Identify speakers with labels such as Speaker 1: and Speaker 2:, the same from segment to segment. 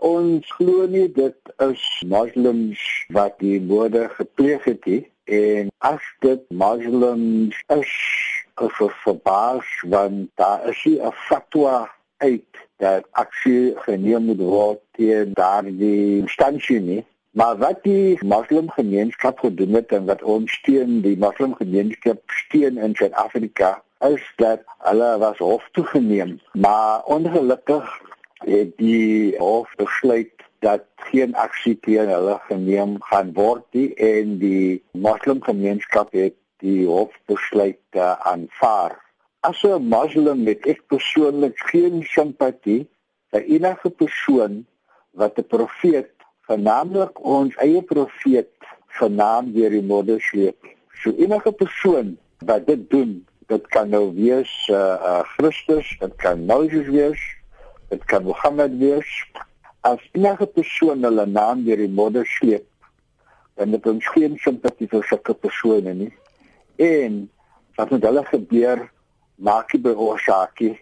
Speaker 1: Ons glo nie dit is moslems wat die moorde gepleeg het nie. En as dit moslems is of verbaas want daar is 'n fatwa uit dat aksie geneem moet word teen daardie instansie nie. Maar wat die moslimgemeenskap gedoen het en wat ons steun die moslimgemeenskap steun in Suid-Afrika is dat hulle was hof toegeneem. Maar ongelukkig het die hof besluit dat geen aksie teen hulle geneem gaan word nie en die moslimgemeenskap het die hof besluit uh, aanvaar. As 'n moslim het ek persoonlik geen simpatie vir enige persoon wat 'n profeet, vernaamlik ons eie profeet, vernaam deur die modder sleep. So enige persoon wat dit doen, dit kan nou wees uh, uh, Christus, dit kan Moses wees, dit kan Mohammed wees as enige persoon hulle naam deur die modder sleep dan het ons geen simpatie vir sulke persone nie. En wat met hulle gebeur maak die oorsake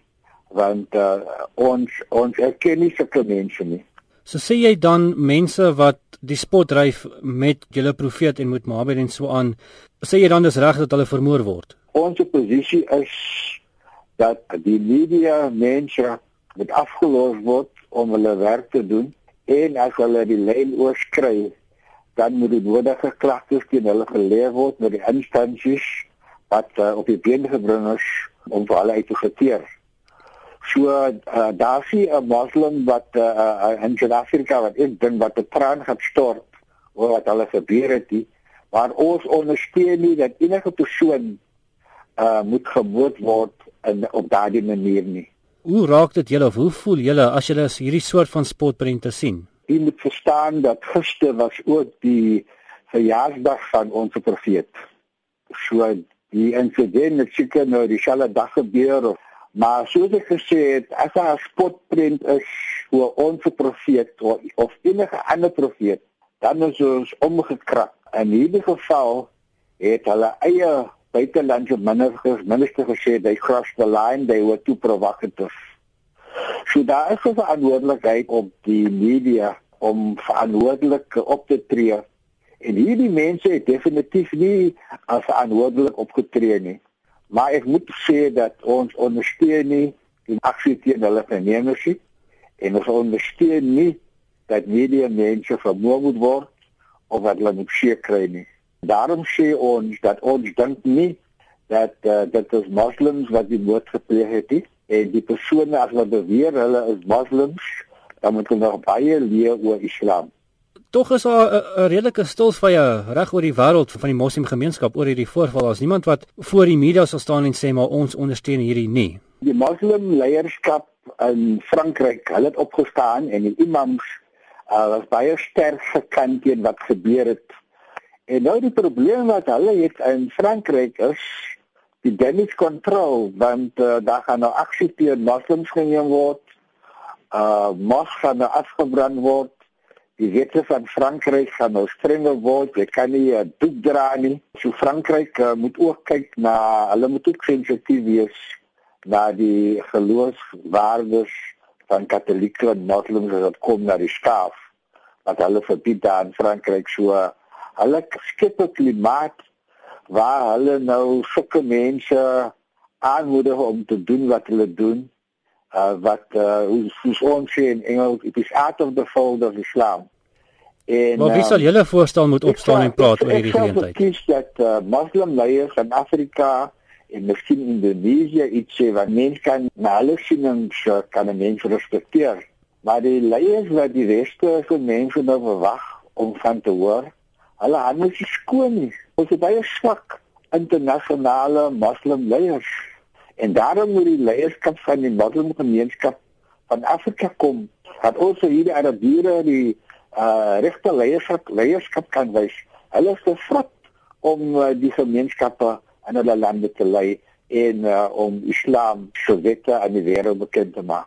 Speaker 1: want uh, ons ons erken nie sulke mense nie.
Speaker 2: So sê jy dan mense wat die spot dryf met julle profeet en met Mohammed en so aan sê jy dan dis reg dat hulle vermoor word?
Speaker 1: Ons posisie is dat die media mense moet afgelos word om hulle werk te doen en as hulle die lyn oorskry dan moet die nodige klagtes teen hulle gelewer word met die instansies wat uh, op die been gebring is om vir hulle uit te geteer. So uh, daar sien 'n moslim wat uh, uh, in Suid-Afrika wat ek dink wat 'n traan gaan stort oor wat hulle gebeur het, die, maar ons ondersteun nie dat enige persoon uh, moet gemoord word in op daardie manier nie.
Speaker 2: Hoe raak dit julle of hoe voel julle as julle hierdie soort van spotprente sien?
Speaker 1: Jy moet verstaan dat gister was ook die verjaarsdag van ons profeet. So die insident het seker nou dieselfde dag gebeur of maar soos ek gesê het, as 'n spotprent is oor ons profeet of, of enige ander profeet, dan is ons omgekrap. In hierdie geval het hulle eie buitelandse ministers minister gesê they crossed the line they were too provocative. So daar is 'n verantwoordelikheid op die media om verantwoordelik op te tree. En hierdie mense het definitief nie as verantwoordelik opgetree nie. Maar ek moet sê dat ons ondersteun nie die aksie teen hulle vernemers nie en ons ondersteun nie dat media mense vermoor moet word of dat hulle moet seker kry nie. Daarom sê ons dat ons dink nie dat uh, dit is moslems wat die moord gepleeg het nie en die persone as wat beweer hulle is moslems dan moet hulle nog baie leer oor islam.
Speaker 2: Tog is daar 'n redelike stilsvye reg oor die wêreld van die moslimgemeenskap oor hierdie voorval. Daar's niemand wat voor die media sal staan en sê maar ons ondersteun hierdie nie.
Speaker 1: Die moslim leierskap in Frankryk, hulle het opgestaan en die imams uh, was baie sterk gekant teen wat gebeur het En nou die probleem wat hulle het in Frankryk is die damage control want uh, daar gaan nou aksie teen moslems geneem word. Uh mos gaan nou afgebrand word. Die wette van Frankryk gaan nou strenger word. Jy kan nie 'n doek dra nie. So Frankryk uh, moet ook kyk na hulle moet ook sensitief wees na die geloofswaardes van katolieke en moslems wat kom na die skaaf. Wat hulle verbied daar in Frankryk so uh, hulle skep 'n klimaat waar hulle nou sulke mense aanmoedig om te doen wat hulle doen uh, wat uh, hoe ons sê in Engels it is out of the fold of Islam
Speaker 2: en Maar wie sal julle voorstel moet opstaan en praat oor hierdie geleentheid?
Speaker 1: Ek kies dat uh, moslim leiers van Afrika en miskien Indonesië iets sê wat mense kan na hulle sienings uh, kan mense respekteer maar die leiers wat die reste van mense nou verwag om van te hoor Hulle hande is skoon nie. Ons het baie swak internasionale moslim leiers. En daarom moet die leierskap van die moslim gemeenskap van Afrika kom. Dat ons hierdie Arabiere die uh regte leierskap leierskap kan wys. Hulle is gevat om uh, die gemeenskappe in hulle lande te lei en uh, om Islam wette aan die wêreld bekend te maak.